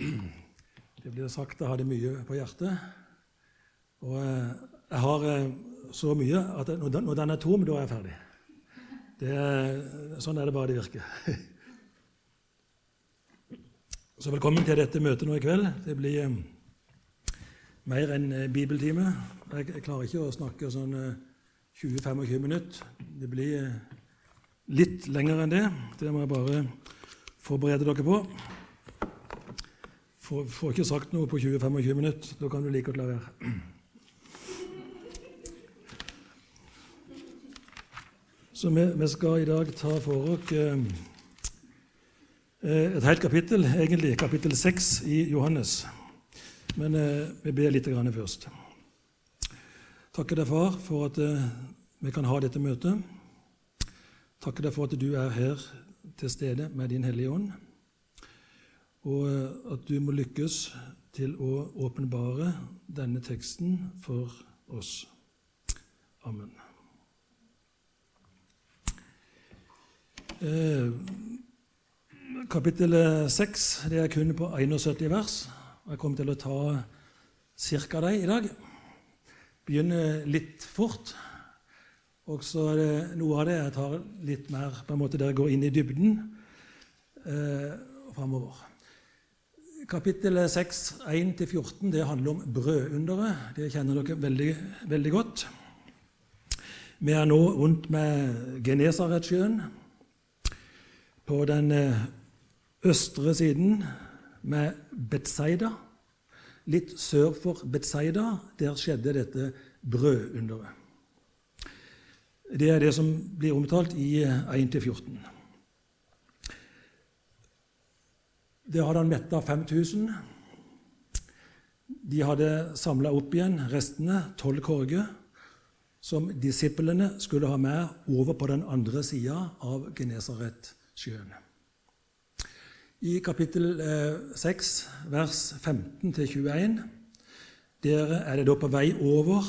Det blir sagt jeg hadde mye på hjertet. Og eh, jeg har eh, så mye at når den, er tom, da er jeg ferdig. Det, sånn er det bare det virker. Så velkommen til dette møtet nå i kveld. Det blir eh, mer enn bibeltime. Jeg klarer ikke å snakke sånn 20-25 minutter. Det blir litt lenger enn det. Det må jeg bare forberede dere på. Får, får ikke sagt noe på 20-25 minutter. Da kan du like godt la være. Så vi, vi, skal i dag ta for oss eh, et helt kapittel, egentlig kapittel 6 i Johannes. Men eh, vi ber litt grann først. Takker deg, far, for at eh, vi kan ha dette møtet. Takker deg for at du er her til stede med Din Hellige Ånd, og eh, at du må lykkes til å åpenbare denne teksten for oss. Amen. Eh, kapittel 6 det er kun på 71 vers. Jeg kommer til å ta ca. dem i dag. Begynner litt fort. Og så er det noe av det jeg tar litt mer på en måte der jeg går inn i dybden eh, framover. Kapittel 6, 1-14, det handler om brødunderet. Det kjenner dere veldig, veldig godt. Vi er nå rundt med Genesaretsjøen. På den eh, østre siden med Betzaida. Litt sør for Betzaida, der skjedde dette brødunderet. Det er det som blir omtalt i 1-14. Det hadde han metta 5000. De hadde samla opp igjen restene, tolv korger, som disiplene skulle ha med over på den andre sida av Genesaretsjøen. I kapittel 6, eh, vers 15-21, der er det da på vei over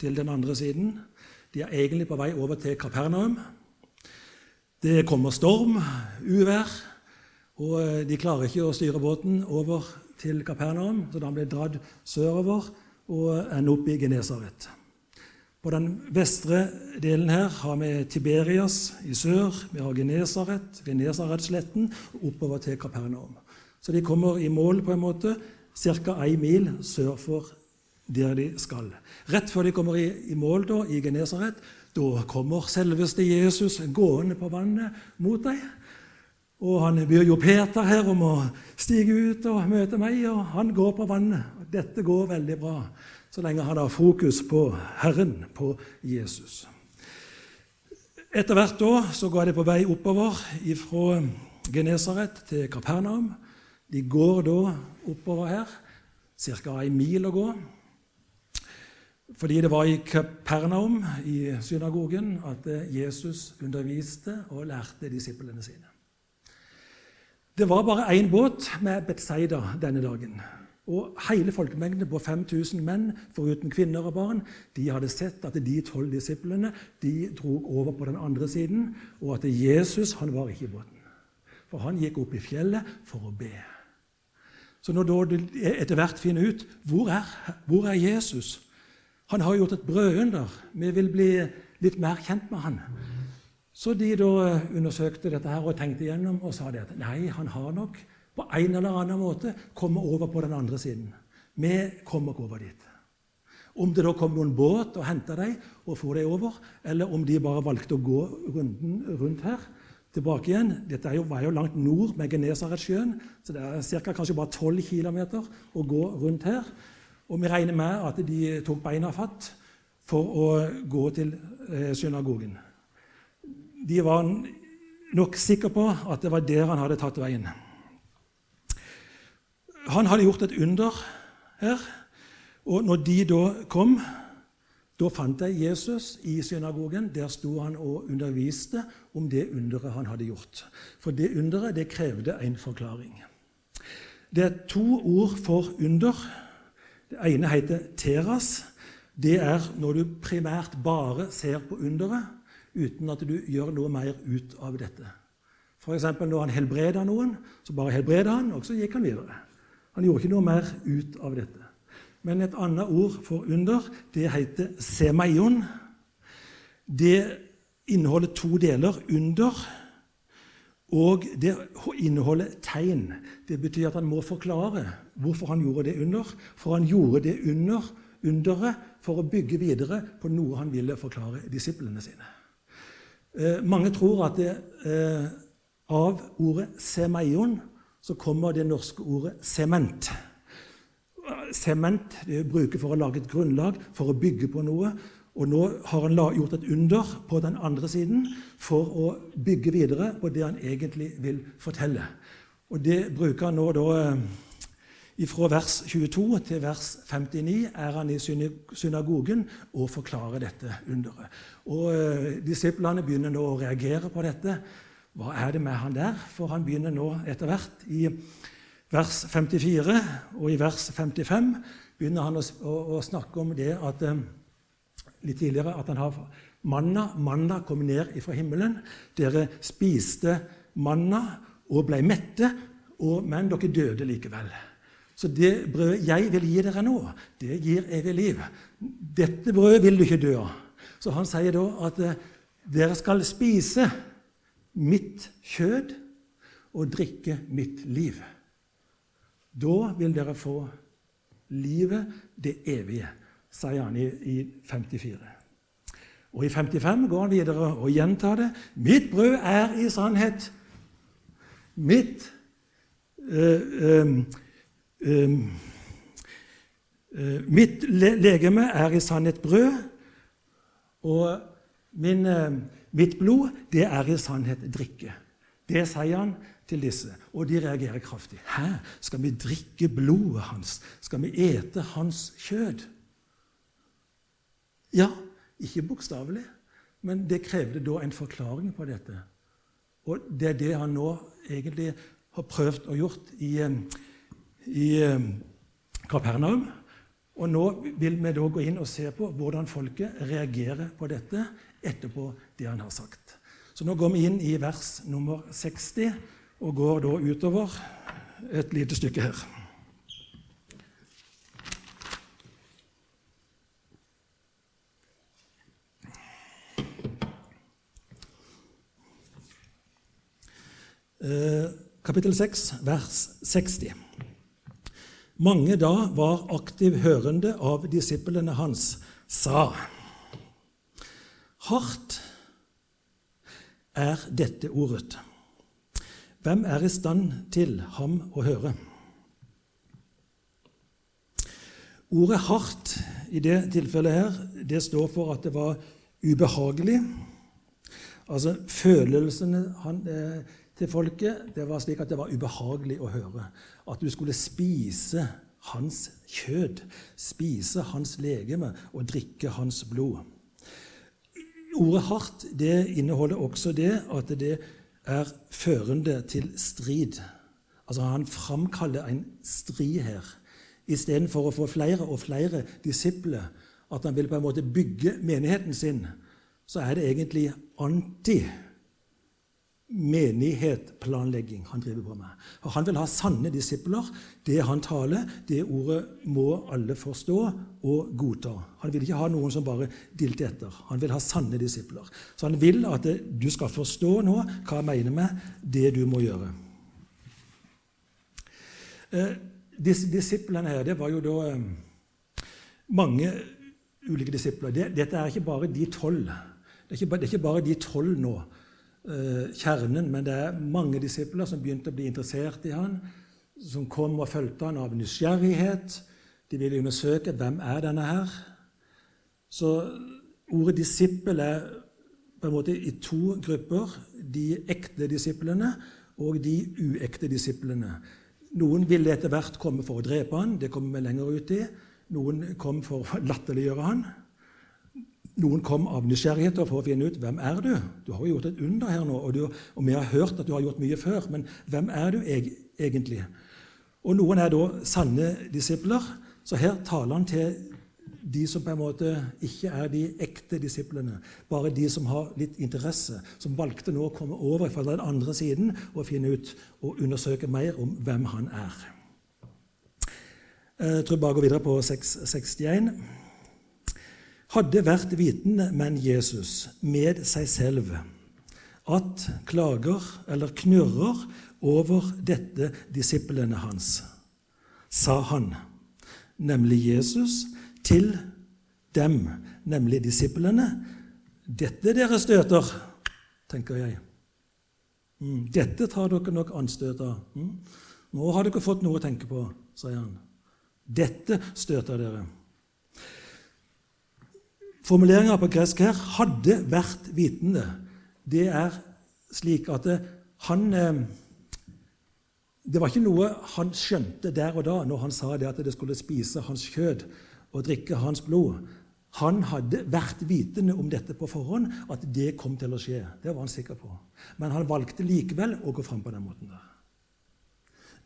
til den andre siden. De er egentlig på vei over til Kapernaum. Det kommer storm, uvær, og eh, de klarer ikke å styre båten over til Kapernaum, så da blir dratt sørover og ender opp i Genesaret. På den vestre delen her har vi Tiberias i sør, vi har Genesaret, Genesaretsletten, oppover til Kapernaum. Så de kommer i mål på en måte ca. ei mil sør for der de skal. Rett før de kommer i, i mål da, i Genesaret, da kommer selveste Jesus gående på vannet mot dem. Og han byr jo Peter her om å stige ut og møte meg, og han går på vannet. Dette går veldig bra så lenge han har fokus på Herren, på Jesus. Etter hvert da så går de på vei oppover fra Genesaret til Kapernaum. De går da oppover her, ca. ei mil å gå. Fordi det var i Kapernaum, i synagogen, at Jesus underviste og lærte disiplene sine. Det var bare én båt med Betzaida denne dagen. Og hele folkemengden på 5000 menn, foruten kvinner og barn, de hadde sett at de tolv disiplene de dro over på den andre siden, og at Jesus han var ikke i båten. For han gikk opp i fjellet for å be. Så når du etter hvert finner ut hvor er, hvor er Jesus, han har gjort et brødunder. Vi vil bli litt mer kjent med han. Så de da undersøkte dette her og tenkte igjennom og sa det at nei, han har nok på en eller annen måte kommet over på den andre siden. Vi kommer ikke over dit. Om det da kom noen båt og henta dem og for dem over, eller om de bare valgte å gå runden rundt her tilbake igjen Dette jo, var jo langt nord med Genesaretsjøen, så det er cirka, kanskje bare 12 km å gå rundt her. Og vi regner med at de tok beina fatt for å gå til eh, synagogen. De var nok sikre på at det var der han hadde tatt veien. Han hadde gjort et under her, og når de da kom, da fant de Jesus i synagogen. Der sto han og underviste om det underet han hadde gjort. For det underet det krevde en forklaring. Det er to ord for under det ene heter teras. Det er når du primært bare ser på underet uten at du gjør noe mer ut av dette. F.eks. når han helbreda noen, så bare helbreda han, og så gikk han videre. Han gjorde ikke noe mer ut av dette. Men et annet ord for under, det heter semeion. Det inneholder to deler. Under og det inneholder tegn. Det betyr at han må forklare hvorfor han gjorde det under. For han gjorde det under underet for å bygge videre på noe han ville forklare disiplene sine. Eh, mange tror at det, eh, av ordet 'semeion' så kommer det norske ordet 'sement'. Sement det bruker for å lage et grunnlag, for å bygge på noe. Og nå har han gjort et under på den andre siden for å bygge videre på det han egentlig vil fortelle. Og det bruker han nå da eh, fra vers 22 til vers 59 er han i synagogen og forklarer dette underet. Og eh, Disiplene begynner nå å reagere på dette. Hva er det med han der? For han begynner nå etter hvert i vers 54 og i vers 55 begynner han å, snakke om det at eh, litt tidligere at han har manna. Manna kom ned fra himmelen. Dere spiste manna og ble mette, og, men dere døde likevel. Så det brødet jeg vil gi dere nå, det gir evig liv. Dette brødet vil du ikke dø av. Så han sier da at eh, dere skal spise mitt kjød og drikke mitt liv. Da vil dere få livet, det evige, sier han i, i 54. Og i 55 går han videre og gjentar det. Mitt brød er i sannhet mitt Ehm, eh, mitt legeme er i sannhet brød, og min, eh, mitt blod det er i sannhet drikke. Det sier han til disse, og de reagerer kraftig. Hæ? Skal vi drikke blodet hans? Skal vi ete hans kjød? Ja, ikke bokstavelig, men det krevde da en forklaring på dette. Og det er det han nå egentlig har prøvd å gjort i eh, i eh, Kapernaum. Og nå vil vi da gå inn og se på hvordan folket reagerer på dette etterpå det han har sagt. Så nå går vi inn i vers nummer 60 og går da utover et lite stykke her. Eh, kapittel 6, vers 60. Mange da var aktiv hørende av disiplene hans, sa Hardt er dette ordet. Hvem er i stand til ham å høre? Ordet 'hardt' i det tilfellet her, det står for at det var ubehagelig. Altså følelsene han, eh, til folket det var slik at det var ubehagelig å høre. At du skulle spise hans kjød, spise hans legeme og drikke hans blod. Ordet 'hardt' det inneholder også det at det er førende til strid. Altså Han framkaller en strid her. Istedenfor å få flere og flere disipler, at han vil på en måte bygge menigheten sin, så er det egentlig anti menighetplanlegging han driver på med. Og han vil ha sanne disipler. Det han taler, det ordet må alle forstå og godta. Han vil ikke ha noen som bare dilter etter. Han vil ha sanne disipler. Så han vil at du skal forstå nå hva jeg mener med det du må gjøre. Eh, dis, disiplene her, det var jo da eh, mange ulike disipler. Dette er ikke bare de tolv. Det er ikke bare de tolv nå kjernen, men det er mange disipler som begynte å bli interessert i han, som kom og fulgte han av nysgjerrighet. De ville undersøke hvem er denne her. Så ordet 'disippel' er på en måte i to grupper. De ekte disiplene og de uekte disiplene. Noen ville etter hvert komme for å drepe han, det kommer vi lenger ut i. Noen kom for å latterliggjøre han. Noen kom av nysgjerrighet for å finne ut hvem er du Du har jo gjort et under her nå, og, du, og, vi har hørt at du har gjort mye før, men hvem er du egentlig? Og Noen er da sanne disipler, så her taler han til de som på en måte ikke er de ekte disiplene, bare de som har litt interesse, som valgte nå å komme over fra den andre siden og finne ut og undersøke mer om hvem han er. Jeg tror bare går videre på 661. Hadde vært vitende, men Jesus, med seg selv, at klager eller knurrer over dette disiplene hans, sa han, nemlig Jesus, til dem, nemlig disiplene, dette dere støter, tenker jeg. Mm, dette tar dere nok anstøt av. Mm. Nå har dere fått noe å tenke på, sier han. Dette støter dere. Formuleringa på gresk her 'hadde vært vitende'. Det er slik at han eh, Det var ikke noe han skjønte der og da når han sa det at det skulle spise hans kjød og drikke hans blod. Han hadde vært vitende om dette på forhånd, at det kom til å skje. Det var han sikker på. Men han valgte likevel å gå fram på den måten. der.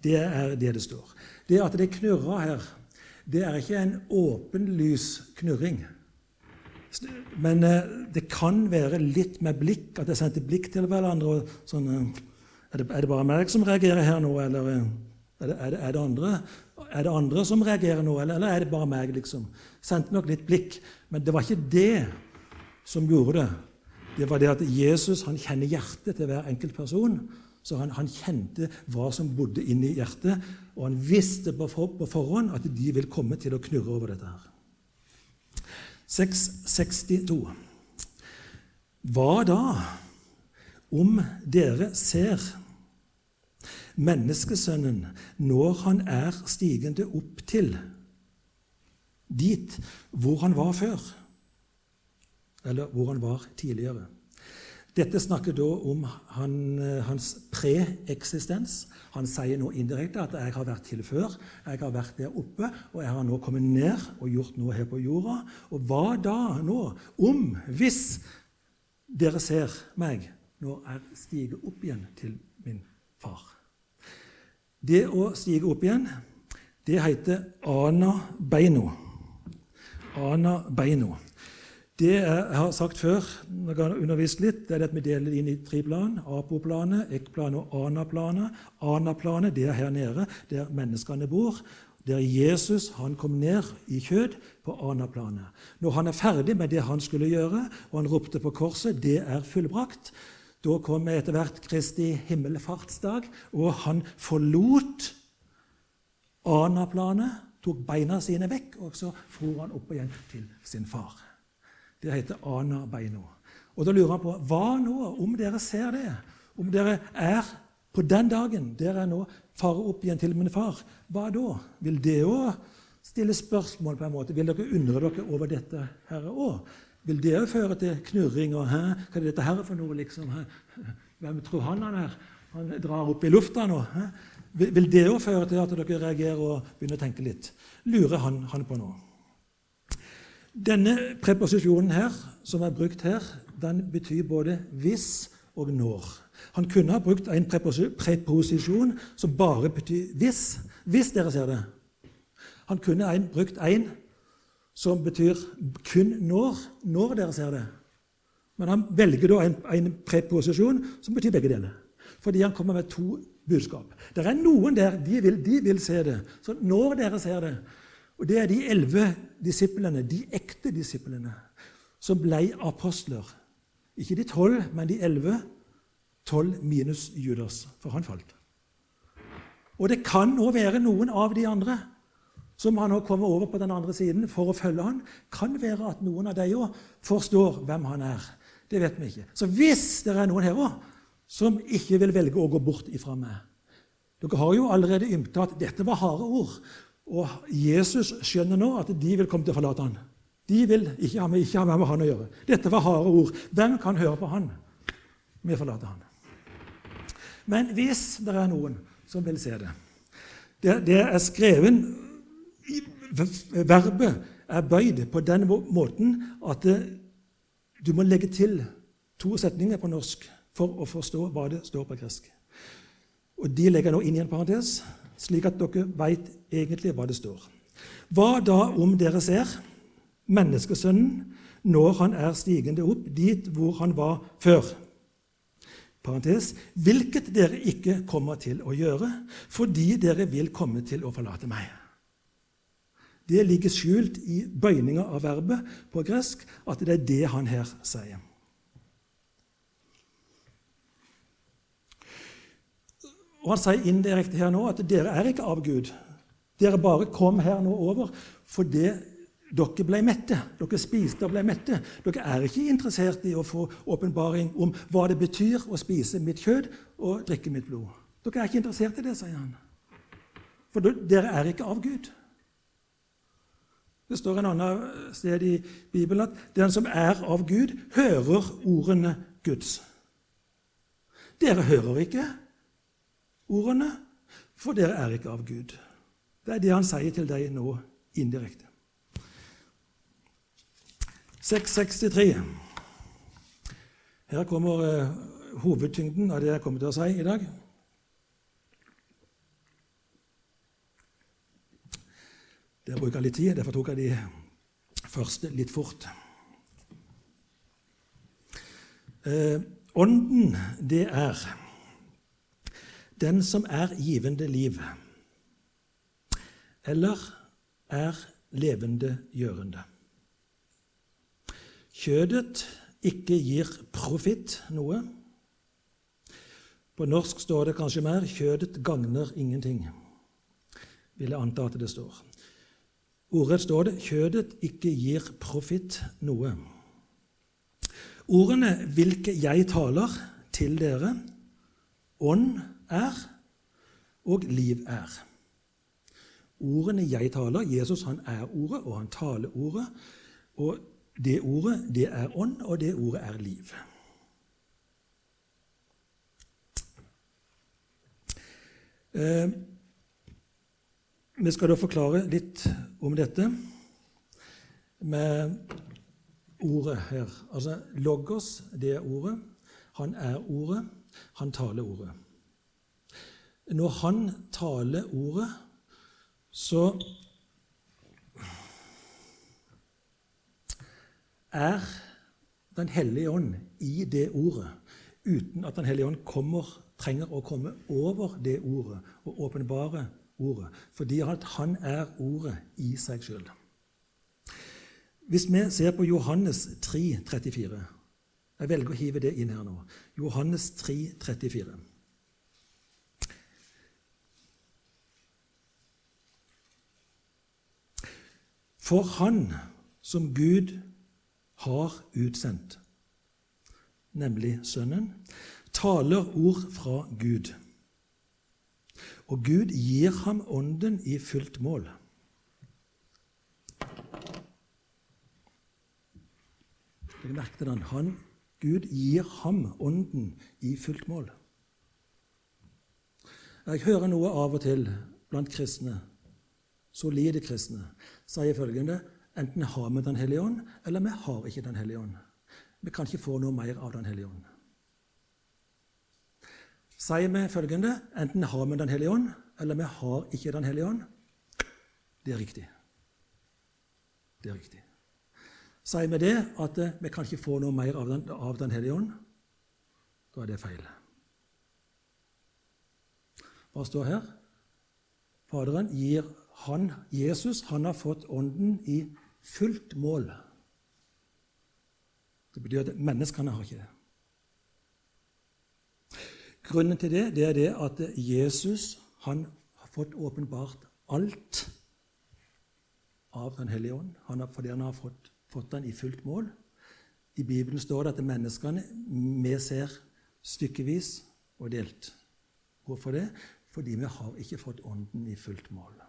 Det er det det står. Det at det knurrer her, det er ikke en åpenlys knurring. Men eh, det kan være litt med blikk, at jeg sendte blikk til hverandre. Sånn, eh, er, det, er, det, bare meg som reagerer her nå, eller eh, er det, er det, er det andre? Er det andre som reagerer nå, eller, eller er det bare meg? liksom? Sendte nok litt blikk, men det var ikke det som gjorde det. Det var det at Jesus han kjenner hjertet til hver enkelt person. Så han, han kjente hva som bodde inni hjertet, og han visste på, for, på forhånd at de vil komme til å knurre over dette. her. 662. Hva da om dere ser menneskesønnen når han er stigende opp til dit hvor han var før, eller hvor han var tidligere. Dette snakker da om han, hans preeksistens. Han sier nå indirekte at 'jeg har vært til før', 'jeg har vært der oppe', og 'jeg har nå kommet ned og gjort noe her på jorda'. Og hva da nå, om, hvis dere ser meg når jeg stiger opp igjen til min far? Det å stige opp igjen, det heter ana beino. Ana beino. Det jeg har sagt før, når jeg har undervist litt, det er at vi deler inn i tre plan. Apoplanet, ekplanet og anaplanet. Anaplanet det er her nede, der menneskene bor. Der Jesus han kom ned i kjød på anaplanet. Når han er ferdig med det han skulle gjøre, og han ropte på korset 'Det er fullbrakt', da kom etter hvert Kristi himmelfartsdag, og han forlot Anaplanet, tok beina sine vekk, og så for han opp igjen til sin far. Det heter Ana-beino. Og Da lurer han på hva nå, om dere ser det, om dere er på den dagen dere nå farer opp igjen til min far, hva da? Vil det òg stille spørsmål? på en måte? Vil dere undre dere over dette her òg? Vil det òg føre til knurring og 'hæ, hva er dette her for noe', liksom? Hæ? Hvem tror han han er? Han drar opp i lufta nå. Hæ? Vil det òg føre til at dere reagerer og begynner å tenke litt? Lurer han, han på nå? Denne preposisjonen her, som er brukt her, den betyr både 'hvis' og 'når'. Han kunne ha brukt en preposisjon som bare betyr 'hvis'. Hvis dere ser det. Han kunne ha brukt en som betyr kun når, når dere ser det. Men han velger da en, en preposisjon som betyr begge deler. Fordi han kommer med to budskap. Det er noen der de vil, de vil se det. Så når dere ser det Og det er de elleve disiplene, de ekte disiplene, som ble apostler. Ikke de tolv, men de elleve. Tolv minus Judas, for han falt. Og det kan òg være noen av de andre som han har kommet over på den andre siden for å følge han, kan være at noen av dem òg forstår hvem han er. Det vet vi ikke. Så hvis det er noen her òg som ikke vil velge å gå bort ifra meg Dere har jo allerede ymta at dette var harde ord. Og Jesus skjønner nå at de vil komme til å forlate han. De vil ikke ha med, ikke ha med han å gjøre. Dette var harde ord. Hvem kan høre på han? Vi forlater han. Men hvis det er noen som vil se det Det, det er skrevet verbet er bøyd på den måten at du må legge til to setninger på norsk for å forstå hva det står på gresk. Og De legger nå inn i en parentes, slik at dere veit egentlig hva det står. Hva da om dere ser menneskesønnen når han er stigende opp dit hvor han var før? Parentes, hvilket dere ikke kommer til å gjøre, fordi dere vil komme til å forlate meg. Det ligger skjult i bøyninga av verbet på gresk, at det er det han her sier. Og Han sier indirekte her nå at dere er ikke av Gud. Dere bare kom her nå over fordi dere ble mette. Dere spiste og ble mette. Dere er ikke interessert i å få åpenbaring om hva det betyr å spise mitt kjøtt og drikke mitt blod. Dere er ikke interessert i det, sier han. For dere er ikke av Gud. Det står en annen sted i Bibelen at den som er av Gud, hører ordene Guds. Dere hører ikke ordene, for dere er ikke av Gud. Det er det han sier til deg nå indirekte. 663. Her kommer eh, hovedtyngden av det jeg kommer til å si i dag. Der bruker jeg litt tid, derfor tok jeg de første litt fort. Eh, ånden, det er den som er givende liv, eller er levende gjørende. Kjødet ikke gir profitt noe. På norsk står det kanskje mer 'kjødet gagner ingenting', vil jeg anta at det står. Ordrett står det 'kjødet ikke gir profitt noe'. Ordene 'hvilke jeg taler' til dere, ånd er og liv er. Ordene jeg taler Jesus han er ordet, og han taler ordet. Og det ordet, det er ånd, og det ordet er liv. Eh, vi skal da forklare litt om dette med ordet her. Altså Logos, det er ordet. Han er ordet. Han taler ordet. Når han taler ordet, så er Den hellige ånd i det ordet uten at Den hellige ånd kommer, trenger å komme over det ordet og åpenbare ordet, fordi han er ordet i seg sjøl. Hvis vi ser på Johannes 3, 34 Jeg velger å hive det inn her nå. Johannes 3, 34. For Han som Gud har utsendt, nemlig Sønnen, taler ord fra Gud. Og Gud gir ham Ånden i fullt mål. Dere merket den. Han, Gud gir ham Ånden i fullt mål. Jeg hører noe av og til blant kristne solide kristne, sier følgende enten har vi Den hellige ånd, eller vi har ikke Den hellige ånd. Vi kan ikke få noe mer av Den hellige ånd. Sier vi følgende enten har vi Den hellige ånd, eller vi har ikke Den hellige ånd, det er riktig. Det er riktig. Sier vi det, at eh, vi kan ikke få noe mer av Den, av den hellige ånd, da er det feil. Hva står her? Faderen gir han, Jesus han har fått Ånden i fullt mål. Det betyr at menneskene har ikke det. Grunnen til det, det er det at Jesus han har fått åpenbart alt av Den hellige ånd. Han har, fordi han har fått, fått den i fullt mål. I Bibelen står det at menneskene vi ser stykkevis og delt. Hvorfor det? Fordi vi har ikke fått Ånden i fullt mål.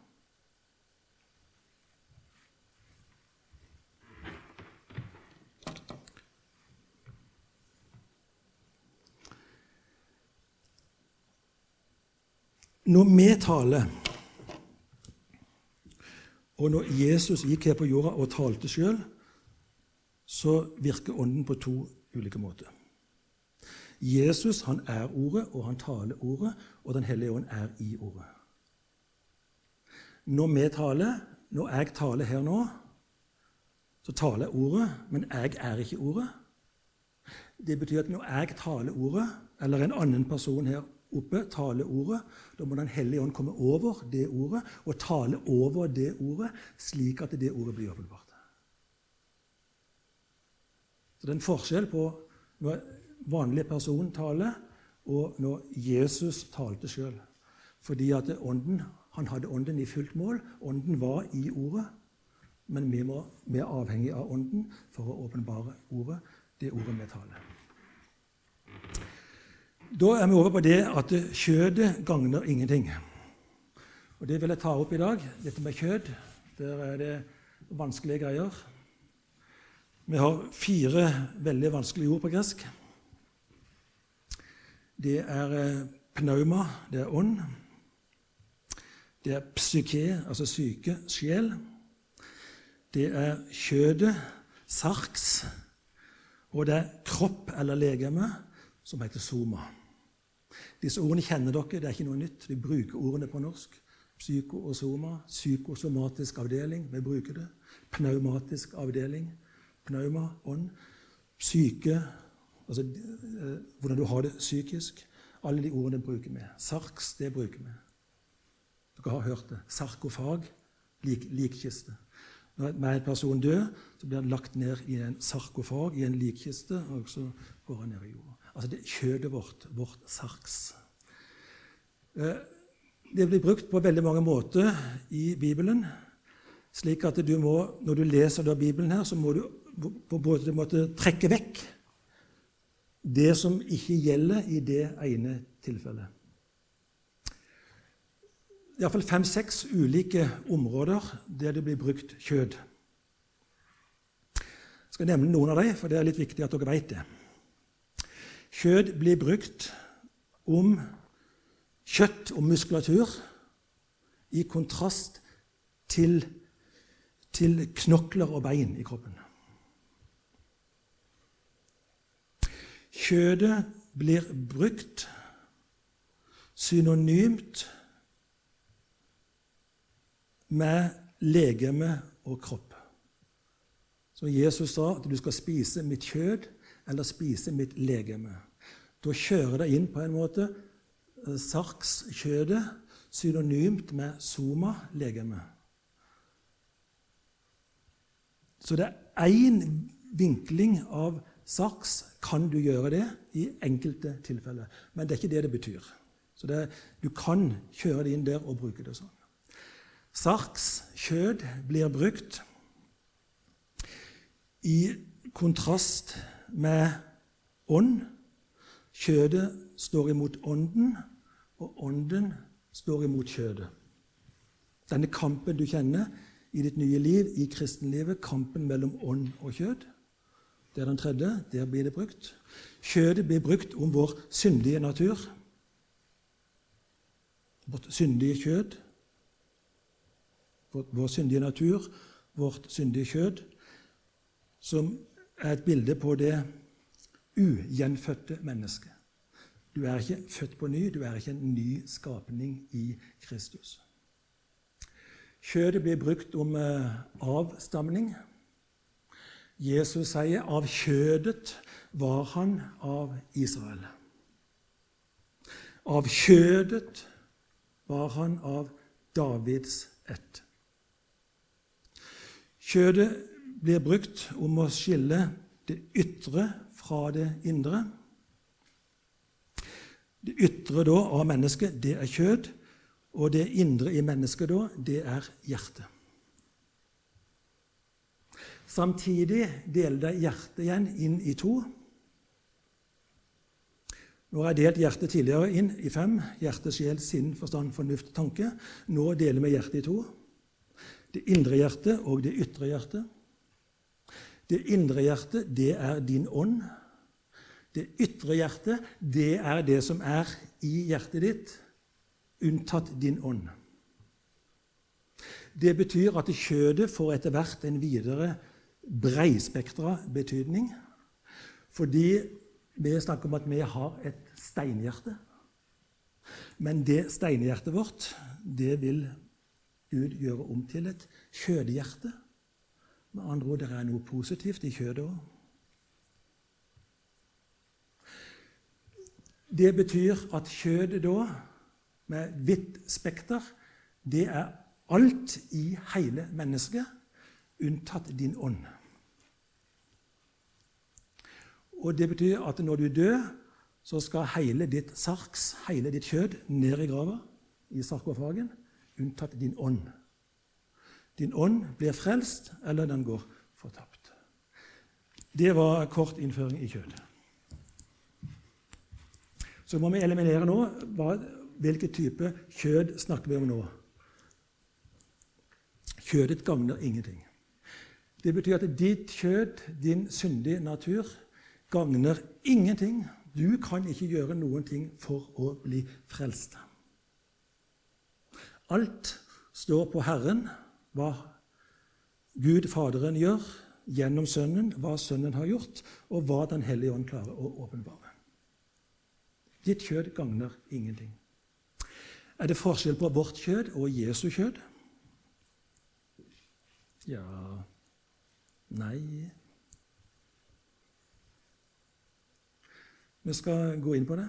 Når vi taler, og når Jesus gikk her på jorda og talte sjøl, så virker Ånden på to ulike måter. Jesus han er Ordet, og han taler Ordet, og Den hellige ånd er i Ordet. Når vi taler, når jeg taler her nå, så taler jeg Ordet, men jeg er ikke Ordet. Det betyr at når jeg taler Ordet, eller en annen person her oppe, taleordet. Da må Den hellige ånd komme over det ordet og tale over det ordet, slik at det ordet blir åpenbart. Så Det er en forskjell på når vanlig person taler, og når Jesus talte sjøl. Fordi at ånden, han hadde ånden i fullt mål. Ånden var i ordet. Men vi, må, vi er avhengig av ånden for å åpenbare ordet, det ordet vi taler. Da er vi over på det at kjødet gagner ingenting. Og Det vil jeg ta opp i dag, dette med kjød. Der er det vanskelige greier. Vi har fire veldig vanskelige ord på gresk. Det er eh, pnauma, det er ånd. Det er psyke, altså syke, sjel. Det er kjødet, sarks. Og det er kropp eller legeme, som heter soma. Disse ordene kjenner dere, det er ikke noe nytt. Vi bruker ordene på norsk. Psyko. Psykosomatisk avdeling, vi bruker det. Pneumatisk avdeling. Pneuma, ånd. Psyke, altså eh, hvordan du har det psykisk. Alle de ordene bruker vi. Sarks, det bruker vi. Dere har hørt det. Sarkofag, lik, likkiste. Når en person dør, så blir han lagt ned i en sarkofag, i en likkiste, og så går han ned i jorda. Altså det kjødet vårt, vårt sarks. Eh, det blir brukt på veldig mange måter i Bibelen. slik at du må, Når du leser da Bibelen, her, så må du på en måte trekke vekk det som ikke gjelder i det ene tilfellet. Iallfall fem-seks ulike områder der det blir brukt kjød. Jeg skal nevne noen av dem, for det er litt viktig at dere vet det. Kjøtt blir brukt om kjøtt og muskulatur i kontrast til, til knokler og bein i kroppen. Kjødet blir brukt synonymt med legeme og kropp. Så Jesus sa at du skal spise mitt kjød eller spise mitt legeme. Da kjører det inn på en måte eh, sarkskjødet synonymt med soma, legeme. Så det er én vinkling av sarks. kan du gjøre det i enkelte tilfeller. Men det er ikke det det betyr. Så det, du kan kjøre det inn der og bruke det sånn. Sarks kjød blir brukt i kontrast med ånd. Kjødet står imot ånden, og ånden står imot kjødet. Denne kampen du kjenner i ditt nye liv, i kristenlivet, kampen mellom ånd og kjød, det er den tredje. Der blir det brukt. Kjødet blir brukt om vår syndige natur. Vårt syndige kjød. Vår syndige natur, vårt syndige kjød, som er et bilde på det ugjenfødte mennesket. Du er ikke født på ny, du er ikke en ny skapning i Kristus. Kjødet blir brukt om eh, avstamning. Jesus sier av kjødet var han av Israel. Av kjødet var han av Davids ett. Kjødet blir brukt om å skille det ytre fra det indre. Det ytre da av mennesket, det er kjød, og det indre i mennesket da, det er hjertet. Samtidig deler det hjertet igjen inn i to. Nå har jeg delt hjertet tidligere inn i fem. Hjerte, sjel, sinn, forstand, fornuft, tanke. Nå deler vi hjertet i to. Det indre hjertet og det ytre hjertet. Det indre hjertet, det er din ånd. Det ytre hjertet, det er det som er i hjertet ditt, unntatt din ånd. Det betyr at kjødet får etter hvert en videre breispektra betydning. Fordi vi snakker om at vi har et steinhjerte. Men det steinhjertet vårt, det vil Gud gjøre om til et kjødehjerte. Med andre ord, det er noe positivt i kjødet òg. Det betyr at kjødet da, med hvitt spekter, det er alt i hele mennesket, unntatt din ånd. Og Det betyr at når du dør, så skal hele ditt sarks, hele ditt kjød, ned i grava, i sarkofagen, unntatt din ånd. Din ånd blir frelst, eller den går fortapt. Det var kort innføring i kjødet. Så må vi eliminere nå hva, hvilken type kjød snakker vi om nå. Kjødet gagner ingenting. Det betyr at ditt kjød, din syndige natur, gagner ingenting. Du kan ikke gjøre noen ting for å bli frelst. Alt står på Herren, hva Gud Faderen gjør gjennom Sønnen, hva Sønnen har gjort, og hva Den hellige ånd klarer å åpenbare. Ditt kjød gagner ingenting. Er det forskjell på vårt kjød og Jesu kjød? Ja Nei Vi skal gå inn på det.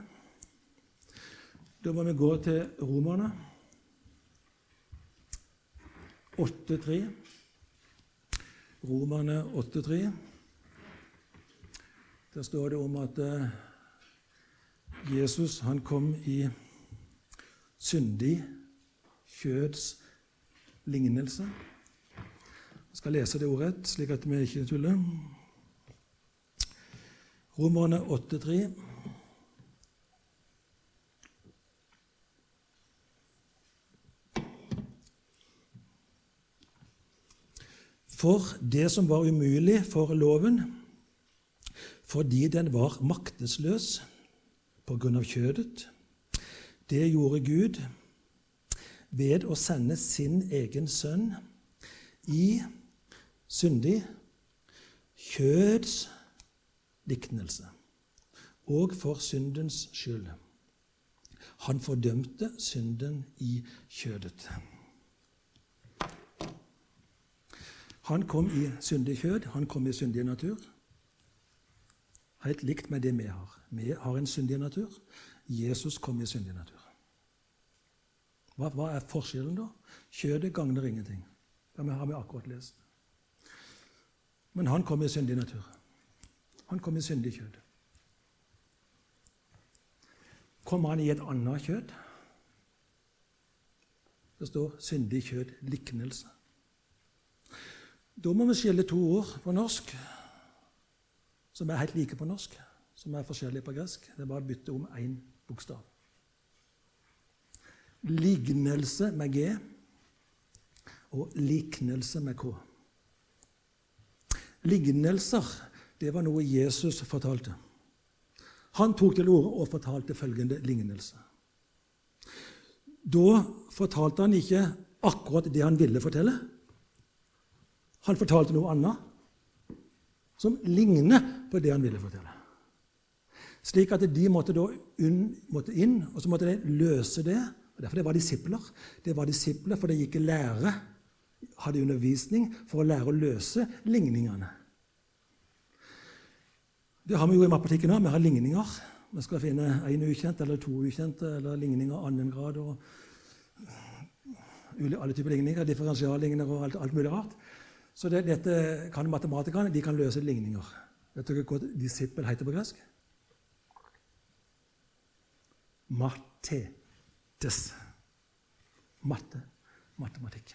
Da må vi gå til Romerne 8.3. Romerne 8.3. Der står det om at eh, Jesus han kom i syndig kjøds lignelse. Jeg skal lese det ordrett, slik at vi ikke tuller. Romerne 8,3. For det som var umulig for loven, fordi den var maktesløs på grunn av kjødet, det gjorde Gud ved å sende sin egen sønn i syndig kjøds liknelse og for syndens skyld. Han fordømte synden i kjødet. Han kom i syndig kjød, han kom i syndig natur. Helt likt med det vi har. Vi har en syndig natur. Jesus kom i syndig natur. Hva, hva er forskjellen, da? Kjødet gagner ingenting. Det har vi akkurat lest. Men han kom i syndig natur. Han kom i syndig kjød. Kommer han i et annet kjød? Det står 'syndig kjød liknelse'. Da må vi skille to ord på norsk som er helt like på norsk, som er forskjellige på gresk. Det er bare å bytte om én bokstav. Lignelse med G og liknelse med K. Lignelser det var noe Jesus fortalte. Han tok til orde og fortalte følgende lignelse. Da fortalte han ikke akkurat det han ville fortelle. Han fortalte noe annet som ligner på det han ville fortelle. Slik at de måtte, inn, måtte inn, og så måtte de løse det. og Derfor det var disipler. Det var disipler, For de gikk i lære, hadde undervisning for å lære å løse ligningene. Det har vi jo i matematikken òg. Vi har ligninger. Vi skal finne én ukjent eller to ukjente eller ligninger av annen grad. og Alle typer ligninger, differensialligninger og alt, alt, mulig rart. Så det, dette kan matematikerne. De kan løse ligninger. Vet dere hva disippel heter på gresk? Matetes. Matte. Matematikk.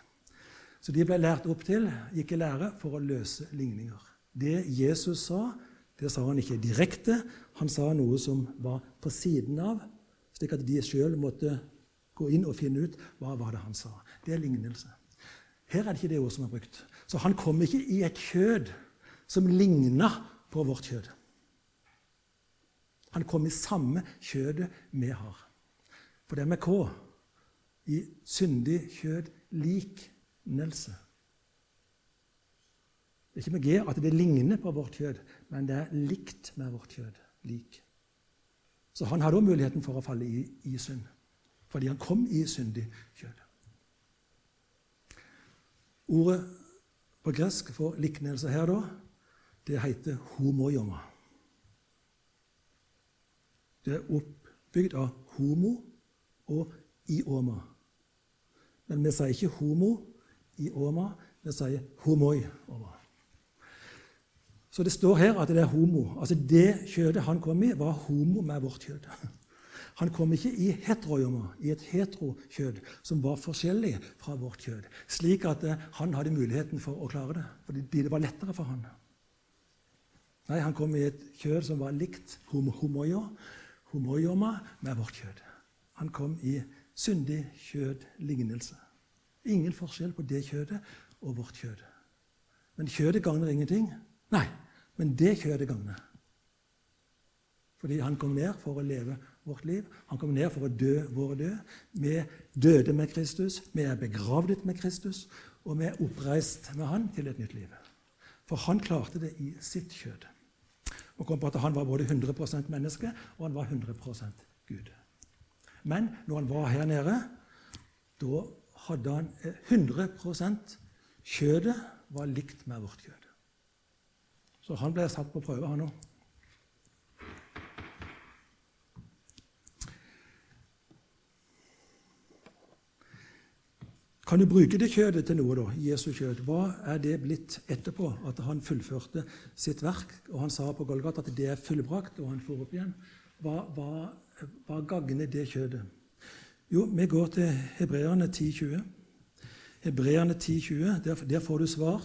Så de ble lært opp til, gikk i lære, for å løse ligninger. Det Jesus sa, det sa han ikke direkte, han sa noe som var på siden av, slik at de sjøl måtte gå inn og finne ut hva var det han sa. Det er lignelse. Her er det ikke det ordet som er brukt. Så han kom ikke i et kjød som ligna på vårt kjød. Han kom i samme kjødet vi har. For det er med K. I syndig kjød liknelse. Det er ikke med G at det ligner på vårt kjød, men det er likt med vårt kjød. Lik. Så han hadde òg muligheten for å falle i, i synd, fordi han kom i syndig kjød. Ordet på gresk for liknelse her, da, det heter homoioma. Det er oppbygd av homo og ioma. Men vi sier ikke homo ioma, vi sier homoi-oma. Så det står her at det er homo. Altså Det kjødet han kom i, var homo med vårt kjød. Han kom ikke i heteroioma, i et heterokjød som var forskjellig fra vårt kjød, slik at eh, han hadde muligheten for å klare det, fordi det var lettere for han. Nei, han kom i et kjød som var likt homoio, homoioma med vårt kjød. Han kom i syndig kjødlignelse. Ingen forskjell på det kjødet og vårt kjød. Men kjødet gagner ingenting. Nei, men det kjødet gagner. Fordi han kom ned for å leve vårt liv. Han kom ned for å dø våre død. Vi døde med Kristus, vi er begravd med Kristus, og vi er oppreist med han til et nytt liv. For han klarte det i sitt kjød. Og kom på at Han var både 100% menneske og han var 100% Gud. Men når han var her nede, da hadde han 100% Kjødet var likt med vårt kjød. Så han ble satt på prøve, han òg. Kan du bruke det kjødet til noe, da? Jesu kjød. Hva er det blitt etterpå at han fullførte sitt verk? Og han sa på Golgata at det er fullbrakt, og han får opp igjen. Hva, hva, hva gagner det kjødet? Jo, vi går til Hebreerne 10,20. Hebreerne 10,20, der, der får du svar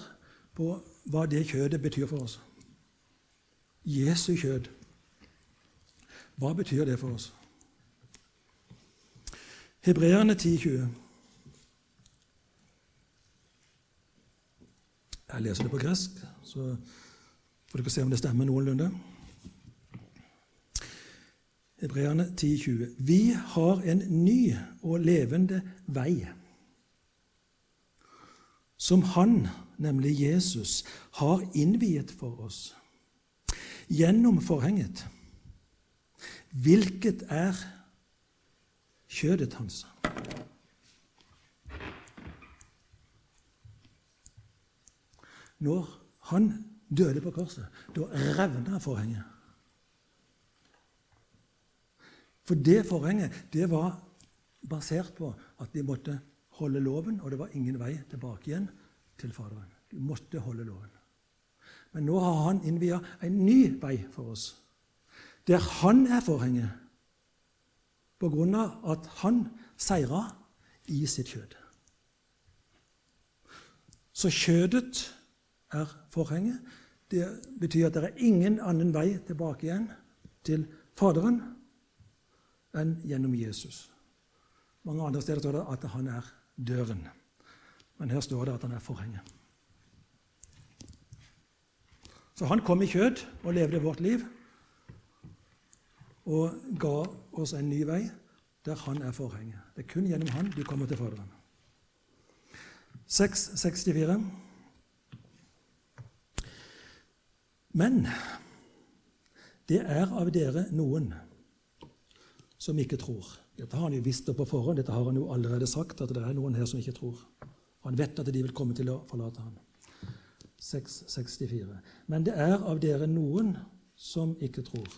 på hva det kjødet betyr for oss. Jesu kjød. Hva betyr det for oss? Hebreerne 10,20. Jeg leser det på gresk, så får dere se om det stemmer noenlunde. Hebreerne 10,20. Vi har en ny og levende vei, som Han, nemlig Jesus, har innviet for oss gjennom forhenget, hvilket er kjødet hans. Når han døde på korset, da revna forhenget. For det forhenget det var basert på at de måtte holde loven, og det var ingen vei tilbake igjen til Faderen. De måtte holde loven. Men nå har han innvia en ny vei for oss, der han er forhenget, på grunn av at han seira i sitt kjød. Så kjødet er forhenget. Det betyr at det er ingen annen vei tilbake igjen til Faderen enn gjennom Jesus. Mange andre steder står det at han er døren. Men her står det at han er forhenget. Så han kom i kjød og levde vårt liv og ga oss en ny vei der han er forhenget. Det er kun gjennom han du kommer til Faderen. 664. Men det er av dere noen som ikke tror. Dette har han jo visst på forhånd, dette har han jo allerede sagt, at det er noen her som ikke tror. Han vet at de vil komme til å forlate ham. 664. Men det er av dere noen som ikke tror.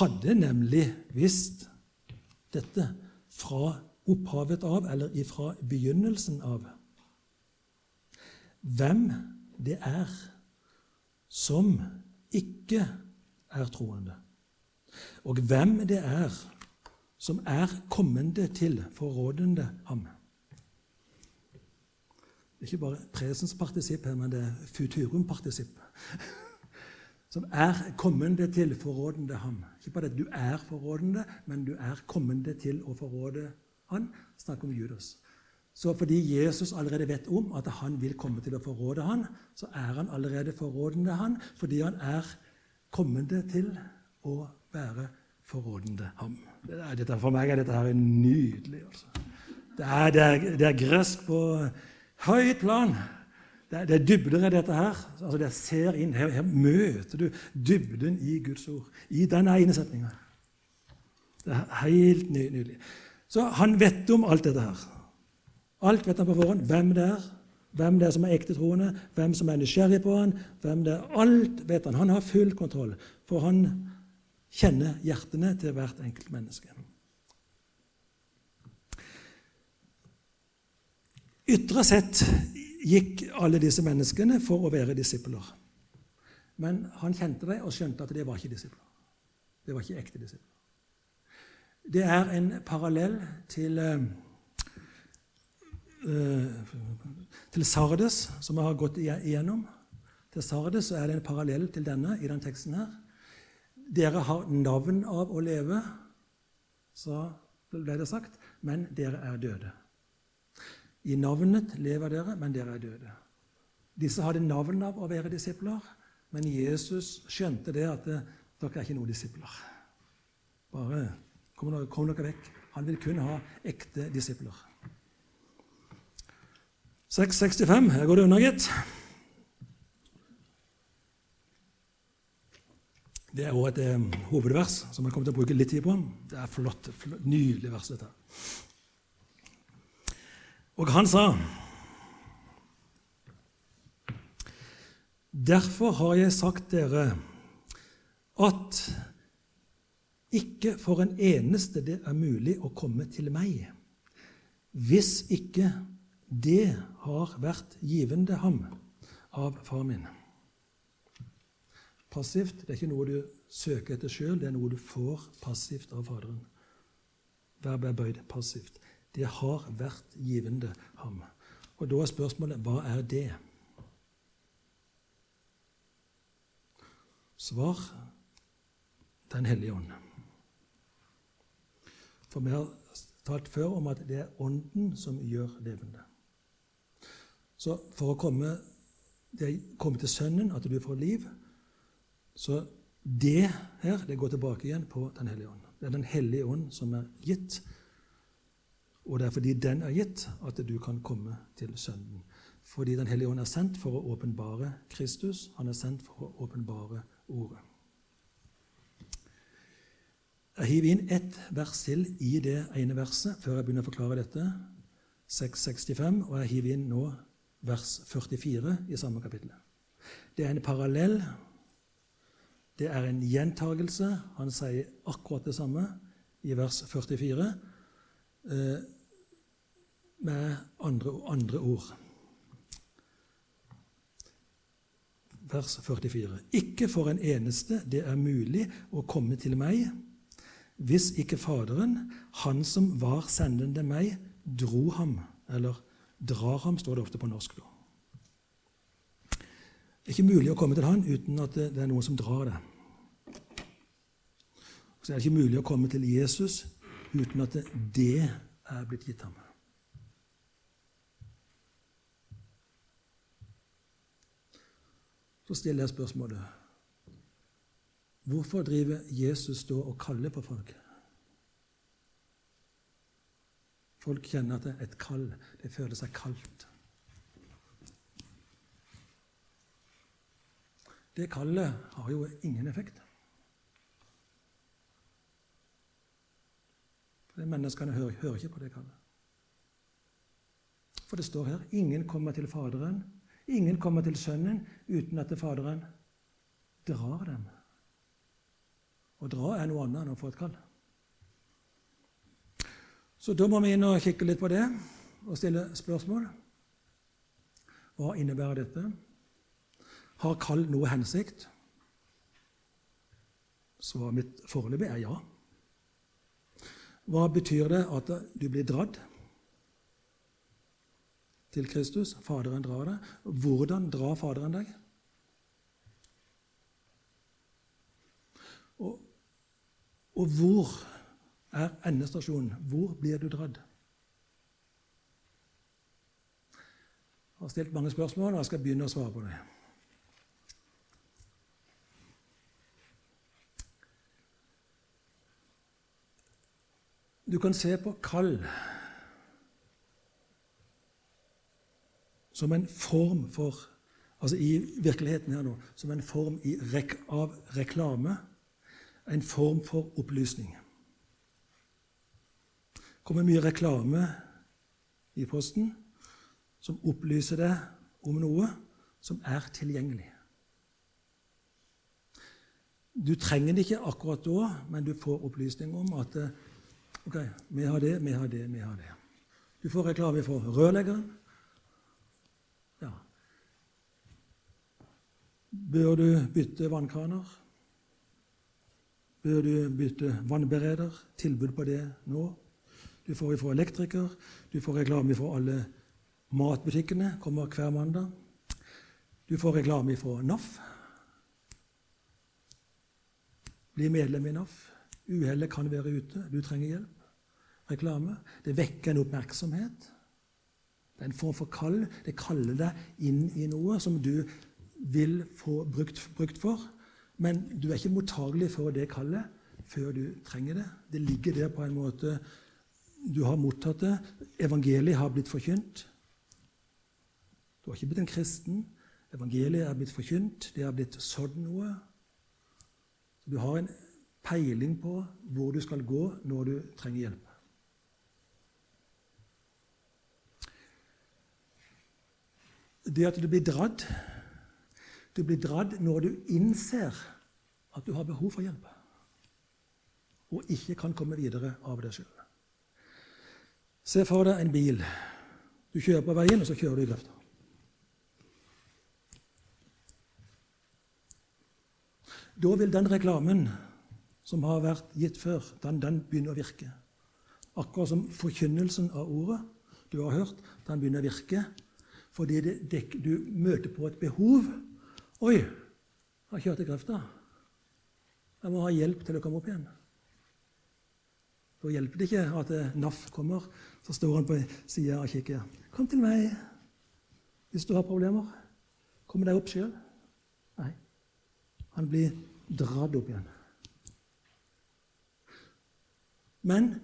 Hadde nemlig visst dette fra opphavet av, eller ifra begynnelsen av, hvem det er som ikke er troende, og hvem det er som er kommende til forrådende ham. Det er ikke bare presens partisipp her, men det er futurum partisipp. Som er kommende til forrådende ham. Ikke bare at du er forrådende, men du er kommende til å forråde han. Snakk om Judas. Så fordi Jesus allerede vet om at han vil komme til å forråde han, så er han allerede forrådende han, fordi han er kommende til å være forrådende ham. Dette, for meg er dette her nydelig. Altså. Det, er, det, er, det er gresk på høyt plan. Det er, det er dybder i dette her. Altså, det ser inn, her, her, møter du dybden i Guds ord. I den ene setninga. Det er helt nydelig. Så han vet om alt dette her. Alt vet han på forhånd. Hvem det er, hvem det er som er ekte troende, hvem som er nysgjerrig på han, hvem det er. Alt vet han. Han har full kontroll. For han kjenner hjertene til hvert enkelt menneske. Ytre sett gikk alle disse menneskene for å være disipler. Men han kjente det og skjønte at det var ikke disipler. Det var ikke ekte disipler. Det er en parallell til, uh, til Sardes, som vi har gått igjennom. Til Sardes er det en parallell til denne i den teksten her. Dere har navn av å leve, så ble det sagt, men dere er døde. I navnet lever dere, men dere er døde. Disse hadde navn av å være disipler, men Jesus skjønte det at dere er ikke noen disipler. Bare kom dere, kom dere vekk. Han vil kun ha ekte disipler. 665. Her går det unna, gitt. Det er også et eh, hovedvers som jeg kommer til å bruke litt tid på. Det er flott, flott nydelig vers, dette. Og han sa Derfor har jeg sagt dere at ikke for en eneste det er mulig å komme til meg, hvis ikke det har vært givende ham av far min. Passivt det er ikke noe du søker etter sjøl, det er noe du får passivt av Faderen. Verbet er bøyd passivt. Det har vært givende ham. Og da er spørsmålet hva er det? Svar Den hellige ånd. For vi har talt før om at det er Ånden som gjør levende. Så for å komme, komme til Sønnen, at du får liv, så det her det går tilbake igjen på Den hellige ånd. Det er Den hellige ånd som er gitt, og det er fordi den er gitt, at du kan komme til Sønnen. Fordi Den hellige ånd er sendt for å åpenbare Kristus. Han er sendt for å åpenbare Ordet. Jeg hiver inn ett vers til i det ene verset før jeg begynner å forklare dette. 665, og jeg hiver inn nå vers 44 i samme kapittel. Det er en parallell det er en gjentagelse. Han sier akkurat det samme i vers 44 eh, med andre, andre ord. Vers 44. Ikke for en eneste det er mulig å komme til meg, hvis ikke Faderen, han som var sendende meg, dro ham, eller drar ham, står det ofte på norsk. Det er ikke mulig å komme til Han uten at det er noen som drar det. Så er det ikke mulig å komme til Jesus uten at det er blitt gitt ham. Så stiller jeg spørsmålet Hvorfor driver Jesus da og kaller på folk? Folk kjenner at det er et kall. De føler seg kaldt. Det kallet har jo ingen effekt. For Menneskene hører, hører ikke på det kallet. For det står her ingen kommer til Faderen, ingen kommer til Sønnen uten at Faderen drar dem. Å dra er noe annet enn å få et kall. Så da må vi inn og kikke litt på det og stille spørsmål. Hva innebærer dette? Har kall noe hensikt? Svaret mitt foreløpig er ja. Hva betyr det at du blir dratt til Kristus? Faderen drar deg. Hvordan drar Faderen deg? Og, og hvor er endestasjonen? Hvor blir du dratt? Jeg har stilt mange spørsmål, og jeg skal begynne å svare på det. Du kan se på kall som en form for Altså i virkeligheten her nå som en form rek, av reklame. En form for opplysning. Kommer mye reklame i posten som opplyser deg om noe som er tilgjengelig. Du trenger det ikke akkurat da, men du får opplysning om at eh, ok, vi har det, vi har det, vi har det. Du får reklame for rørleggeren. Ja. Bør du bytte vannkraner? Bør du bytte vannbereder? Tilbud på det nå? Du får fra elektriker, du får reklame fra alle matbutikkene, kommer hver mandag. Du får reklame fra NAF. Bli medlem i NAF. Uhellet kan være ute, du trenger hjelp. Reklame. Det vekker en oppmerksomhet. Det er en form for kall. Det kaller deg inn i noe som du vil få brukt, brukt for. Men du er ikke mottagelig for det kallet før du trenger det. Det ligger der på en måte Du har mottatt det. Evangeliet har blitt forkynt. Du har ikke blitt en kristen. Evangeliet er blitt forkynt. Det er blitt sådd noe. Du har en peiling på hvor du skal gå når du trenger hjelp. Det at du blir dradd Du blir dradd når du innser at du har behov for hjelp, og ikke kan komme videre av deg sjøl. Se for deg en bil. Du kjører på veien, og så kjører du i grøfta. Da vil den reklamen som har vært gitt før, den, den begynner å virke. Akkurat som forkynnelsen av ordet du har hørt, den begynner å virke. Fordi det, det, du møter på et behov. 'Oi, jeg har kjørt i grøfta. Jeg må ha hjelp til å komme opp igjen.' Da hjelper det ikke at NAF kommer, så står han på sida og kikker. 'Kom til meg hvis du har problemer. Kom deg opp sjøl.' Nei. Han blir dratt opp igjen. Men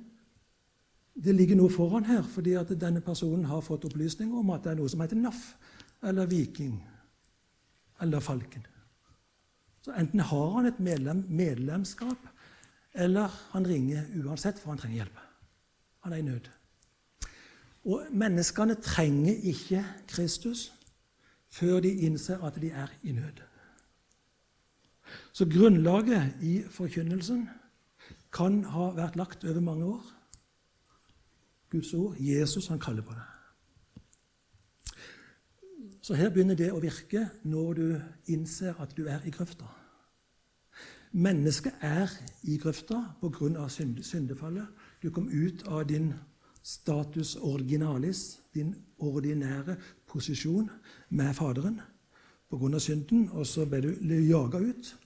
det ligger noe foran her, fordi at denne personen har fått opplysning om at det er noe som heter NAF, eller Viking, eller Falken. Så enten har han et medlem, medlemskap, eller han ringer uansett, for han trenger hjelp. Han er i nød. Og menneskene trenger ikke Kristus før de innser at de er i nød. Så grunnlaget i forkynnelsen kan ha vært lagt over mange år. Guds ord, Jesus, han kaller på det. Så her begynner det å virke når du innser at du er i grøfta. Mennesket er i grøfta pga. syndefallet. Du kom ut av din status originalis, din ordinære posisjon med Faderen pga. synden, og så ble du jaga ut.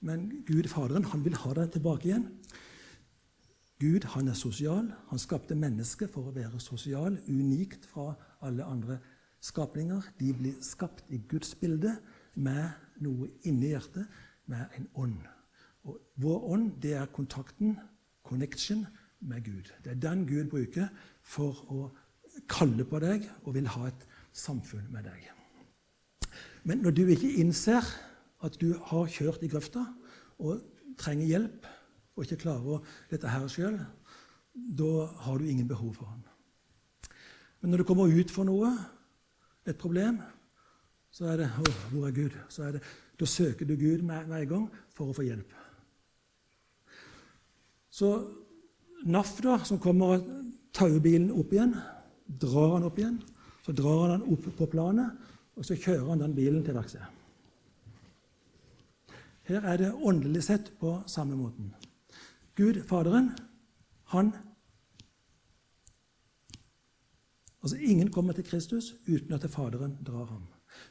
Men Gud, Faderen, han vil ha deg tilbake igjen. Gud han er sosial. Han skapte mennesket for å være sosial, unikt fra alle andre skapninger. De blir skapt i Guds bilde med noe inni hjertet, med en ånd. Og vår ånd det er kontakten, connection, med Gud. Det er den Gud bruker for å kalle på deg og vil ha et samfunn med deg. Men når du ikke innser at du har kjørt i grøfta og trenger hjelp og ikke klarer dette her sjøl, da har du ingen behov for han. Men når du kommer ut for noe, et problem, så er det å, hvor er Gud? Er det, Da søker du Gud med en gang for å få hjelp. Så NAF, da, som kommer og tar bilen opp igjen, drar han opp igjen. Så drar han den opp på planet, og så kjører han den bilen til verkstedet. Her er det åndelig sett på samme måten. Gud, Faderen, han Altså, Ingen kommer til Kristus uten at Faderen drar ham.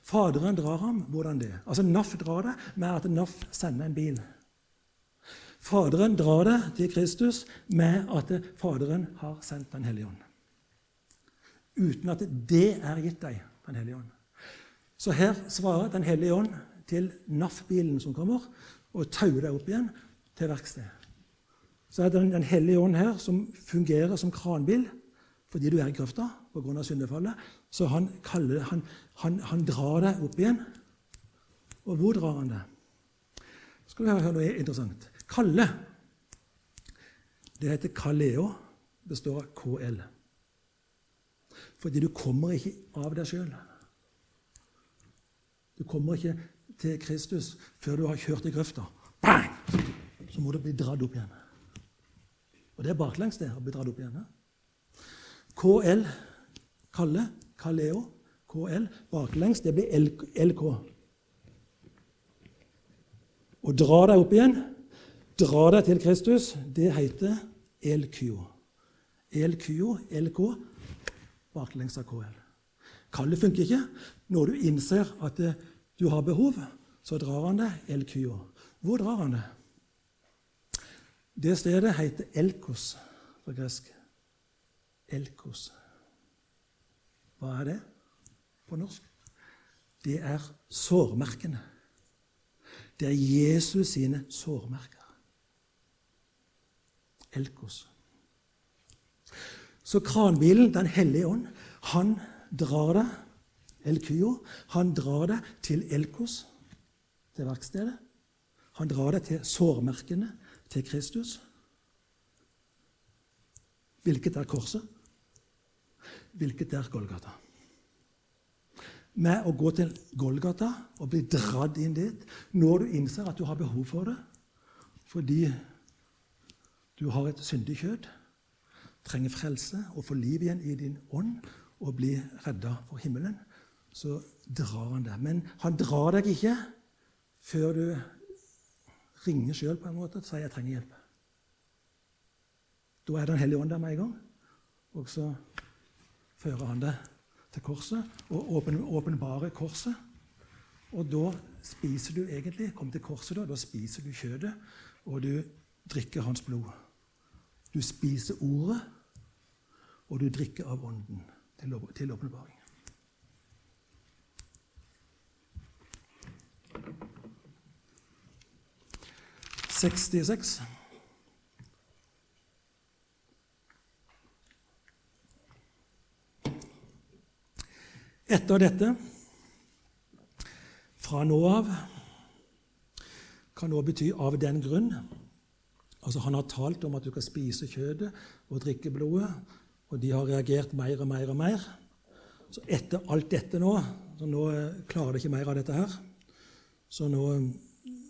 Faderen drar ham. Hvordan det? Altså, NAF drar det med at NAF sender en bil. Faderen drar det til Kristus med at Faderen har sendt Den hellige ånd. Uten at det er gitt deg, Den hellige ånd. Så her svarer Den hellige ånd til NAF-bilen som kommer, og tauer deg opp igjen til verkstedet. Så er det Den hellige ånd her som fungerer som kranbil fordi du er i grøfta pga. syndefallet. Så han, kaller, han, han, han, drar deg opp igjen. Og hvor drar han det? Skal vi høre noe interessant. Kalle. Det heter kaleo. Består av KL. Fordi du kommer ikke av deg sjøl. Du kommer ikke til Kristus før du har kjørt i grøfta. bang, så må du bli dratt opp igjen. Og det er baklengs, det, å bli dratt opp igjen. KL, Kalle, Kaleo, KL, baklengs, det blir LK. Å dra deg opp igjen, dra deg til Kristus, det heter elkyo. Elkyo, LK, baklengs av KL. Kallet funker ikke. Når du innser at du har behov, så drar han deg elkyo. Hvor drar han deg? Det stedet heter Elkos på gresk. Elkos. Hva er det på norsk? Det er sårmerkene. Det er Jesus sine sårmerker. Elkos. Så kranbilen, Den hellige ånd, han drar det Elkyo, han drar det til Elkos, til verkstedet. Han drar det til sårmerkene til Kristus. Hvilket er korset? Hvilket er Golgata? Med å gå til Golgata og bli dratt inn dit når du innser at du har behov for det fordi du har et syndig kjød, trenger frelse og får liv igjen i din ånd og blir redda for himmelen, så drar han deg. Men han drar deg ikke før du ringer sjøl på en måte og sier 'jeg trenger hjelp'. Da er Den hellige ånd der med en gang, og så fører han deg til korset og åpenbarer korset. Og da spiser du egentlig Kom til korset, da. Da spiser du kjøttet, og du drikker hans blod. Du spiser ordet, og du drikker av ånden til åpenbaring. 66. Etter dette, fra nå av, kan nå bety 'av den grunn'. Altså Han har talt om at du kan spise kjøttet og drikke blodet, og de har reagert mer og mer og mer. Så etter alt dette nå så Nå klarer de ikke mer av dette her. Så nå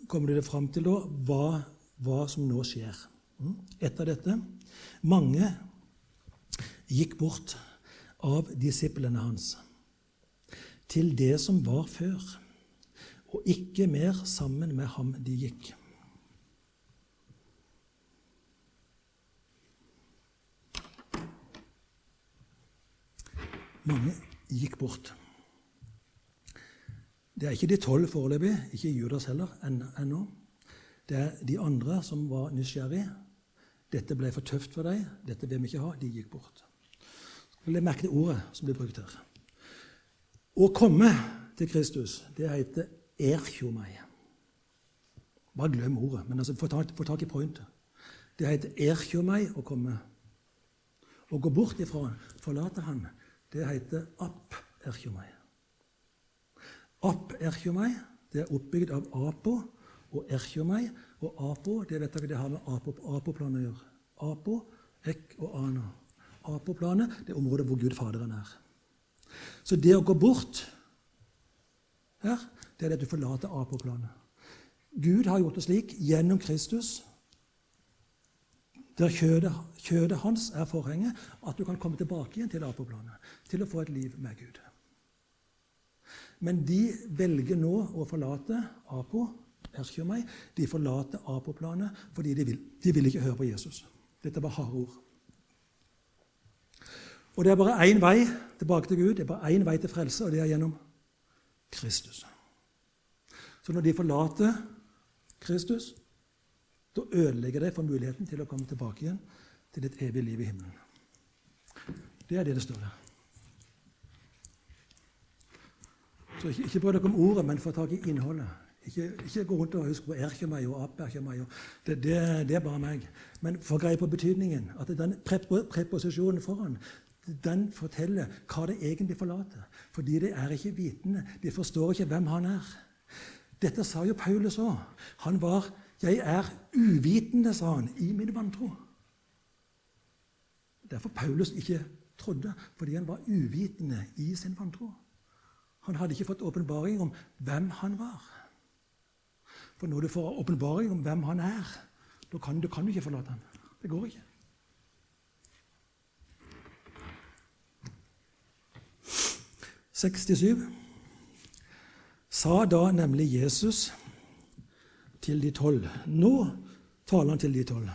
kommer de fram til da, hva, hva, som nå skjer. Mm. Etter dette Mange gikk bort av disiplene hans til det som var før, og ikke mer sammen med ham de gikk. Mange gikk bort. Det er ikke de tolv foreløpig, ikke Judas heller, ennå. Det er de andre som var nysgjerrige. Dette ble for tøft for deg, dette vil vi ikke ha. De gikk bort. Legg merke til ordet som blir brukt her. Å komme til Kristus, det heter erkjomei. Bare glem ordet, men altså, få tak, tak i pointet. Det heter erkjomei å komme. Å gå bort ifra forlate han, det heter app erkjomei. Ap erkjomei det er oppbygd av apo og erkjomei. Og apo det vet dere, det har med apoplanet å gjøre. Apo, ek og ana. Apoplanet det er området hvor Gud Faderen er. Så det å gå bort her, det er det at du forlater apoplanet. Gud har gjort det slik gjennom Kristus, der kjødet, kjødet hans er forhenget, at du kan komme tilbake igjen til apoplanet, til å få et liv med Gud. Men de velger nå å forlate Apo. Erkjomei. De forlater Apo-planet fordi de vil, de vil ikke høre på Jesus. Dette var harde ord. Og det er bare én vei tilbake til Gud, det er bare én vei til frelse, og det er gjennom Kristus. Så når de forlater Kristus, da ødelegger det for muligheten til å komme tilbake igjen til et evig liv i himmelen. Det er det det står der. Så ikke, ikke bry dere om ordet, men få tak i innholdet. Ikke, ikke gå rundt og huske på erkjemei og aperkjemei. Det, det, det er bare meg. Men få greie på betydningen. At den preposisjonen foran den forteller hva det egentlig forlater. Fordi det er ikke vitende. De forstår ikke hvem han er. Dette sa jo Paulus òg. Han var 'Jeg er uvitende', sa han, 'i min vantro'. Derfor Paulus ikke trodde, fordi han var uvitende i sin vantro. Han hadde ikke fått åpenbaring om hvem han var. For når du får åpenbaring om hvem han er, da kan, du kan du ikke forlate ham. Det går ikke. «67. Sa da nemlig Jesus til de tolv Nå taler han til de tolv.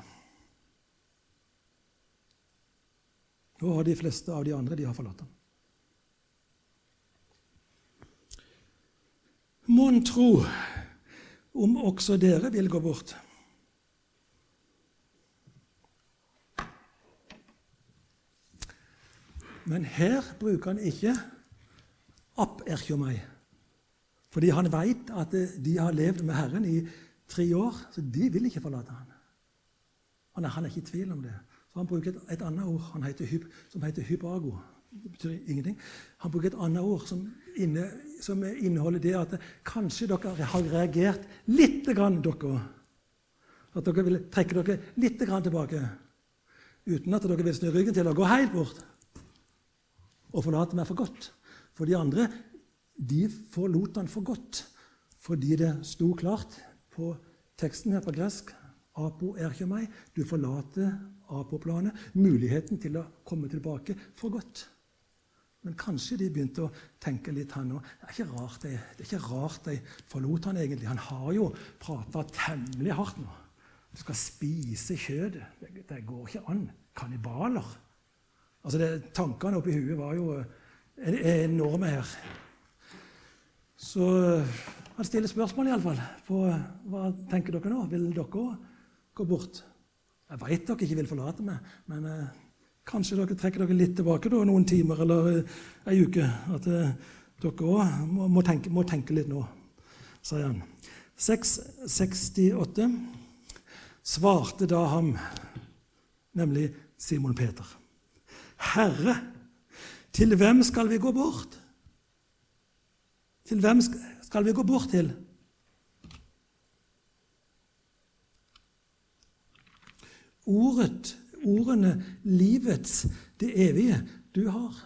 Nå har de fleste av de andre de har forlatt ham. Mon tro om også dere vil gå bort? Men her bruker han ikke app erkjomei. Fordi han veit at de har levd med Herren i tre år, så de vil ikke forlate ham. Han er, han er ikke i tvil om det. Så Han bruker et, et annet ord heter, som heter hypago. Det betyr ingenting. Han bruker et annet ord som, inne, som inneholder det at kanskje dere har reagert litt, grann, dere At dere vil trekke dere litt grann tilbake. Uten at dere vil snu ryggen til og gå helt bort og forlate meg for godt. For de andre de forlot han for godt fordi det sto klart på teksten her på gresk Apo erkjemei. Du forlater Apo-planet, muligheten til å komme tilbake, for godt. Men kanskje de begynte å tenke litt, han òg. Det, det er ikke rart de forlot han egentlig. Han har jo prata temmelig hardt nå. Du skal spise kjøttet. Det, det, går ikke an. Kannibaler. Altså det, Tankene oppi huet var jo enorme her. Så han stiller spørsmål iallfall på hva tenker dere nå. Vil dere òg gå bort? Jeg veit dere ikke vil forlate meg, men eh, kanskje dere trekker dere litt tilbake da, noen timer eller eh, ei uke. At eh, dere òg må, må, må, tenke litt nå, sier han. 668 svarte da ham, nemlig Simon Peter. Herre, til hvem skal vi gå bort? Til hvem skal vi gå bort til? Ordet, ordene, livets, det evige, du har.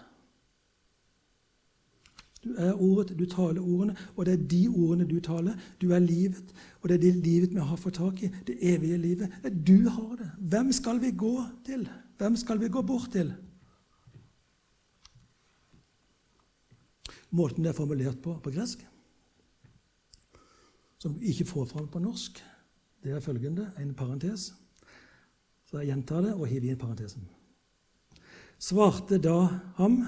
Du er ordet, du taler ordene, og det er de ordene du taler. Du er livet, og det er det livet vi har fått tak i, det evige livet. Du har det. Hvem skal vi gå til? Hvem skal vi gå bort til? Måten det er formulert på på gresk, som vi ikke får fram på norsk, det er følgende, en parentes. Så jeg gjentar det og hiver inn parentesen. Svarte da ham,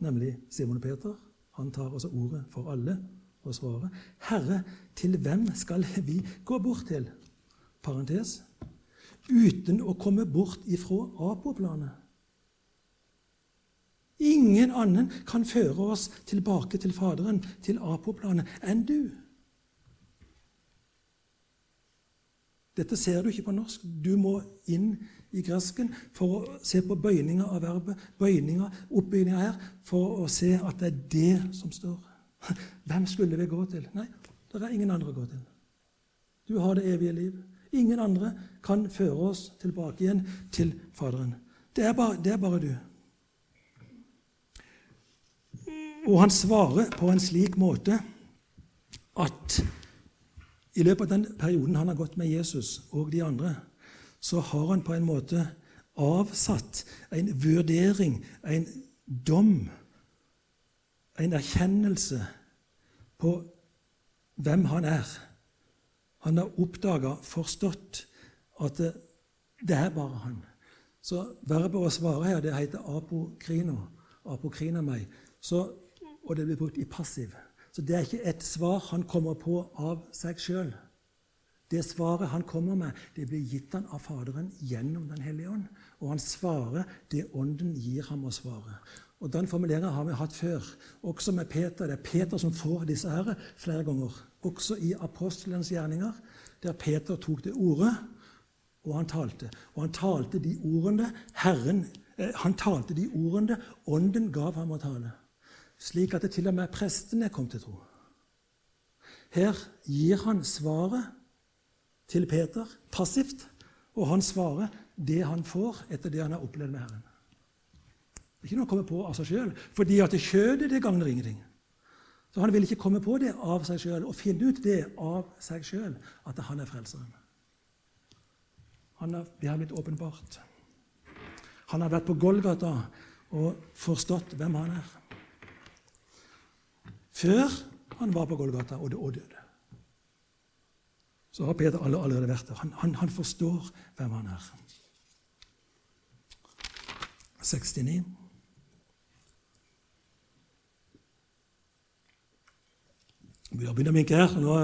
nemlig Simon Peter, han tar også ordet for alle og svarer, Herre, til hvem skal vi gå bort til? Parentes. Uten å komme bort ifra Apoplanet. Ingen annen kan føre oss tilbake til Faderen, til Apoplanet, enn du. Dette ser du ikke på norsk. Du må inn i gresken for å se på bøyninga av verbet, bøyninga, oppbygninga her, for å se at det er det som står. Hvem skulle vi gå til? Nei, det er ingen andre å gå til. Du har det evige liv. Ingen andre kan føre oss tilbake igjen til Faderen. Det er bare, det er bare du. Og han svarer på en slik måte at i løpet av den perioden han har gått med Jesus og de andre, så har han på en måte avsatt en vurdering, en dom, en erkjennelse på hvem han er. Han har oppdaga, forstått, at det, det, er bare han. Så verbet å svare her, det heter apokrino. Apokrina meg. Så, og det blir brukt i passiv. Så det er ikke et svar han kommer på av seg sjøl. Det svaret han kommer med, det blir gitt han av Faderen gjennom Den hellige ånd. Og han svarer det Ånden gir ham å svare. Og Den formuleringen har vi hatt før, også med Peter. Det er Peter som får disse her flere ganger. Også i apostelens gjerninger, der Peter tok det ordet, og han talte. Og han talte de ordene Herren, eh, han talte de ordene Ånden gav ham å tale slik at det til og med prestene kom til tro. Her gir han svaret til Peter passivt, og han svarer det han får etter det han har opplevd med Herren. Det er ikke noe å komme på av seg sjøl, fordi at kjødet det gagner ingenting. Så han vil ikke komme på det av seg sjøl og finne ut det av seg sjøl, at han er frelseren. Han er, det har blitt åpenbart. Han har vært på Golgata og forstått hvem han er. Før han var på Golgata og døde. Så har Peter allerede vært der. Han, han, han forstår hvem han er. 69. Vi har begynt å minke her. Nå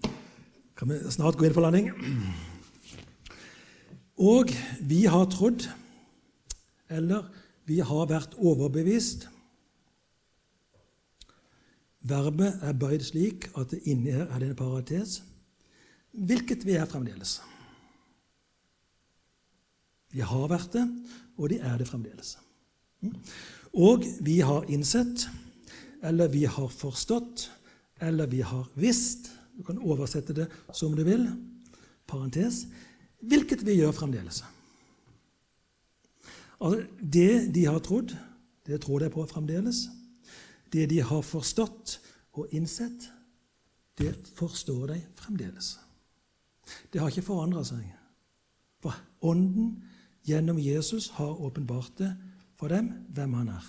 kan vi snart gå inn for landing. Og vi har trodd, eller vi har vært overbevist. Verbet er bøyd slik at det inni her er det en parates, hvilket vi er fremdeles. Vi har vært det, og de er det fremdeles. Og vi har innsett, eller vi har forstått, eller vi har visst Du kan oversette det som du vil. Parentes. Hvilket vi gjør fremdeles. Altså, det de har trodd, det tror de på fremdeles. Det de har forstått og innsett, det forstår de fremdeles. Det har ikke forandra seg. For Ånden gjennom Jesus har åpenbart det for dem hvem han er.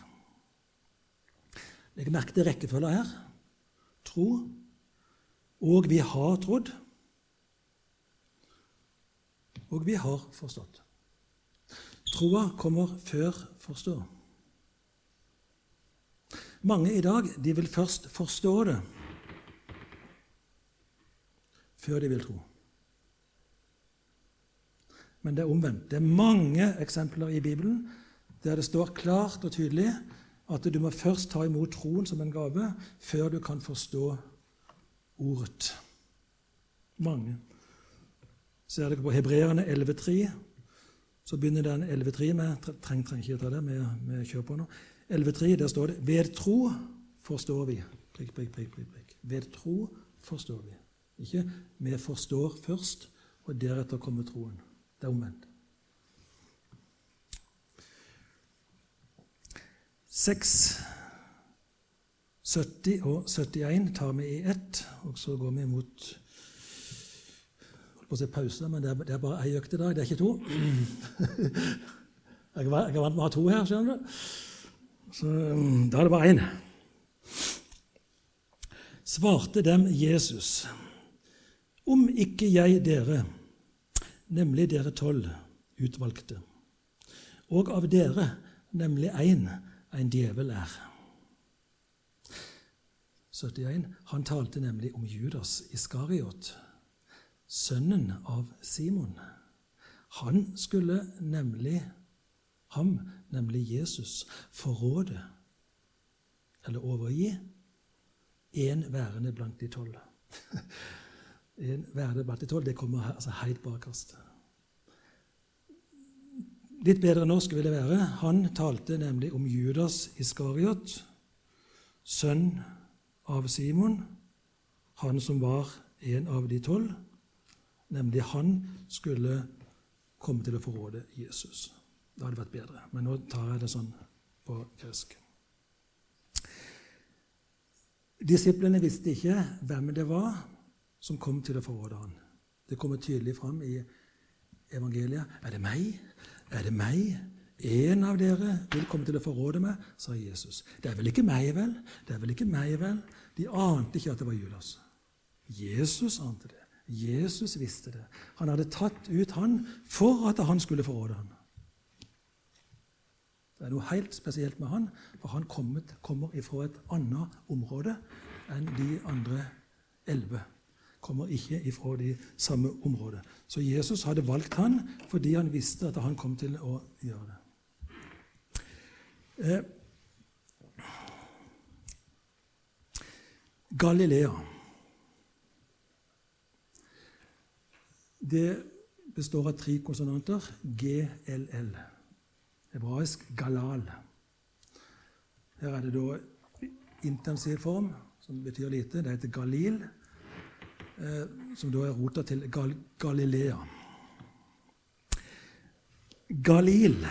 Legg merke til rekkefølga her. Tro. Og vi har trodd. Og vi har forstått. Troa kommer før forstå. Mange i dag de vil først forstå det før de vil tro. Men det er omvendt. Det er mange eksempler i Bibelen der det står klart og tydelig at du må først ta imot troen som en gave før du kan forstå ordet. Mange. Ser dere på Hebreerne 11,3, så begynner den 11,3 med Treng, treng ikke med, med nå. 11,3, der står det 'Ved tro forstår vi'. Prikk, prikk, prikk, prikk. Ved tro forstår vi. Ikke 'vi forstår først, og deretter kommer troen'. Det er omvendt. 6, 70 og 71 tar vi i ett, og så går vi mot holdt på å si pause, men det er, det er bare ei økt i dag, det er ikke to. Jeg er vant med å ha to her, skjønner du. Så mm, da er det bare én. Svarte dem Jesus, om ikke jeg dere, nemlig dere tolv utvalgte, og av dere, nemlig én, en djevel er. 71. Han talte nemlig om Judas Iskariot, sønnen av Simon. Han skulle nemlig ham, nemlig Jesus, forråde eller overgi en værende blant de tolv. en værende blant de tolv, det kommer altså helt bakerst. Litt bedre norsk vil det være. Han talte nemlig om Judas Iskariot, sønn av Simon, han som var en av de tolv. Nemlig han skulle komme til å forråde Jesus. Det hadde vært bedre, men nå tar jeg det sånn på gresk. Disiplene visste ikke hvem det var som kom til å forråde ham. Det kommer tydelig fram i evangeliet. Er det meg? Er det meg? En av dere vil komme til å forråde meg, sa Jesus. Det er vel ikke meg, vel? Det er vel ikke meg, vel? De ante ikke at det var Judas. Jesus ante det. Jesus visste det. Han hadde tatt ut han for at han skulle forråde han. Det er noe helt spesielt med han, for han kommet, kommer ifra et annet område enn de andre elleve. Kommer ikke ifra de samme området. Så Jesus hadde valgt han fordi han visste at han kom til å gjøre det. Eh, Galilea Det består av tre konsonanter. GLL hebraisk galal. Her er det da intensiv form, som betyr lite. Det heter galil, eh, som da er rota til Gal Galilea. Galil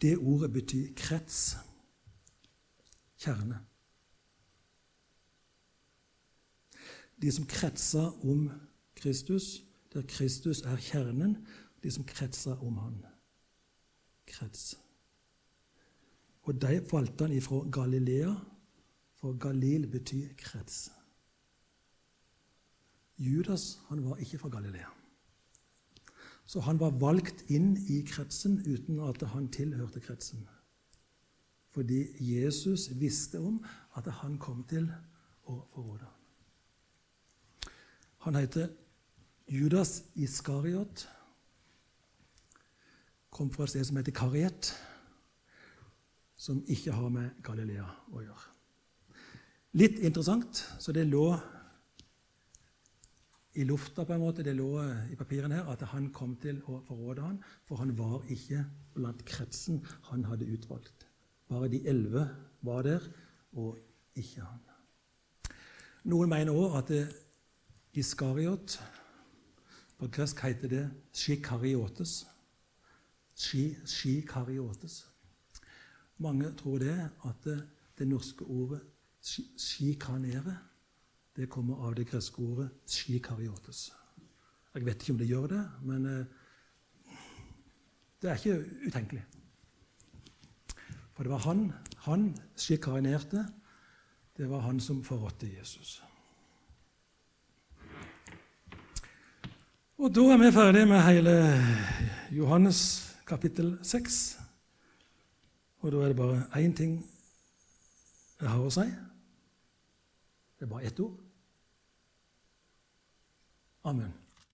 Det ordet betyr krets. kjerne. De som kretser om Kristus, der Kristus er kjernen, de som kretsa om han. Krets. Og de valgte han ifra Galilea, for Galil betyr krets. Judas han var ikke fra Galilea. Så han var valgt inn i kretsen uten at han tilhørte kretsen. Fordi Jesus visste om at han kom til å forråde ham. Han heter Judas Iskariot. Kom fra et sted som heter Kariet, som ikke har med Galilea å gjøre. Litt interessant, så det lå i lufta, på en måte, det lå i papirene her, at han kom til å forråde han, for han var ikke blant kretsen han hadde utvalgt. Bare de elleve var der, og ikke han. Noen mener òg at Iskariot På gresk heter det shikariotes. Shikariotes. Mange tror det at det, det norske ordet skikanere det kommer av det greske ordet skikariotes. Jeg vet ikke om det gjør det, men eh, det er ikke utenkelig. For det var han han skikarinerte, Det var han som forrådte Jesus. Og da er vi ferdige med hele Johannes kapittel 6. Og da er det bare én ting jeg har å si. Det er bare ett ord. Amen.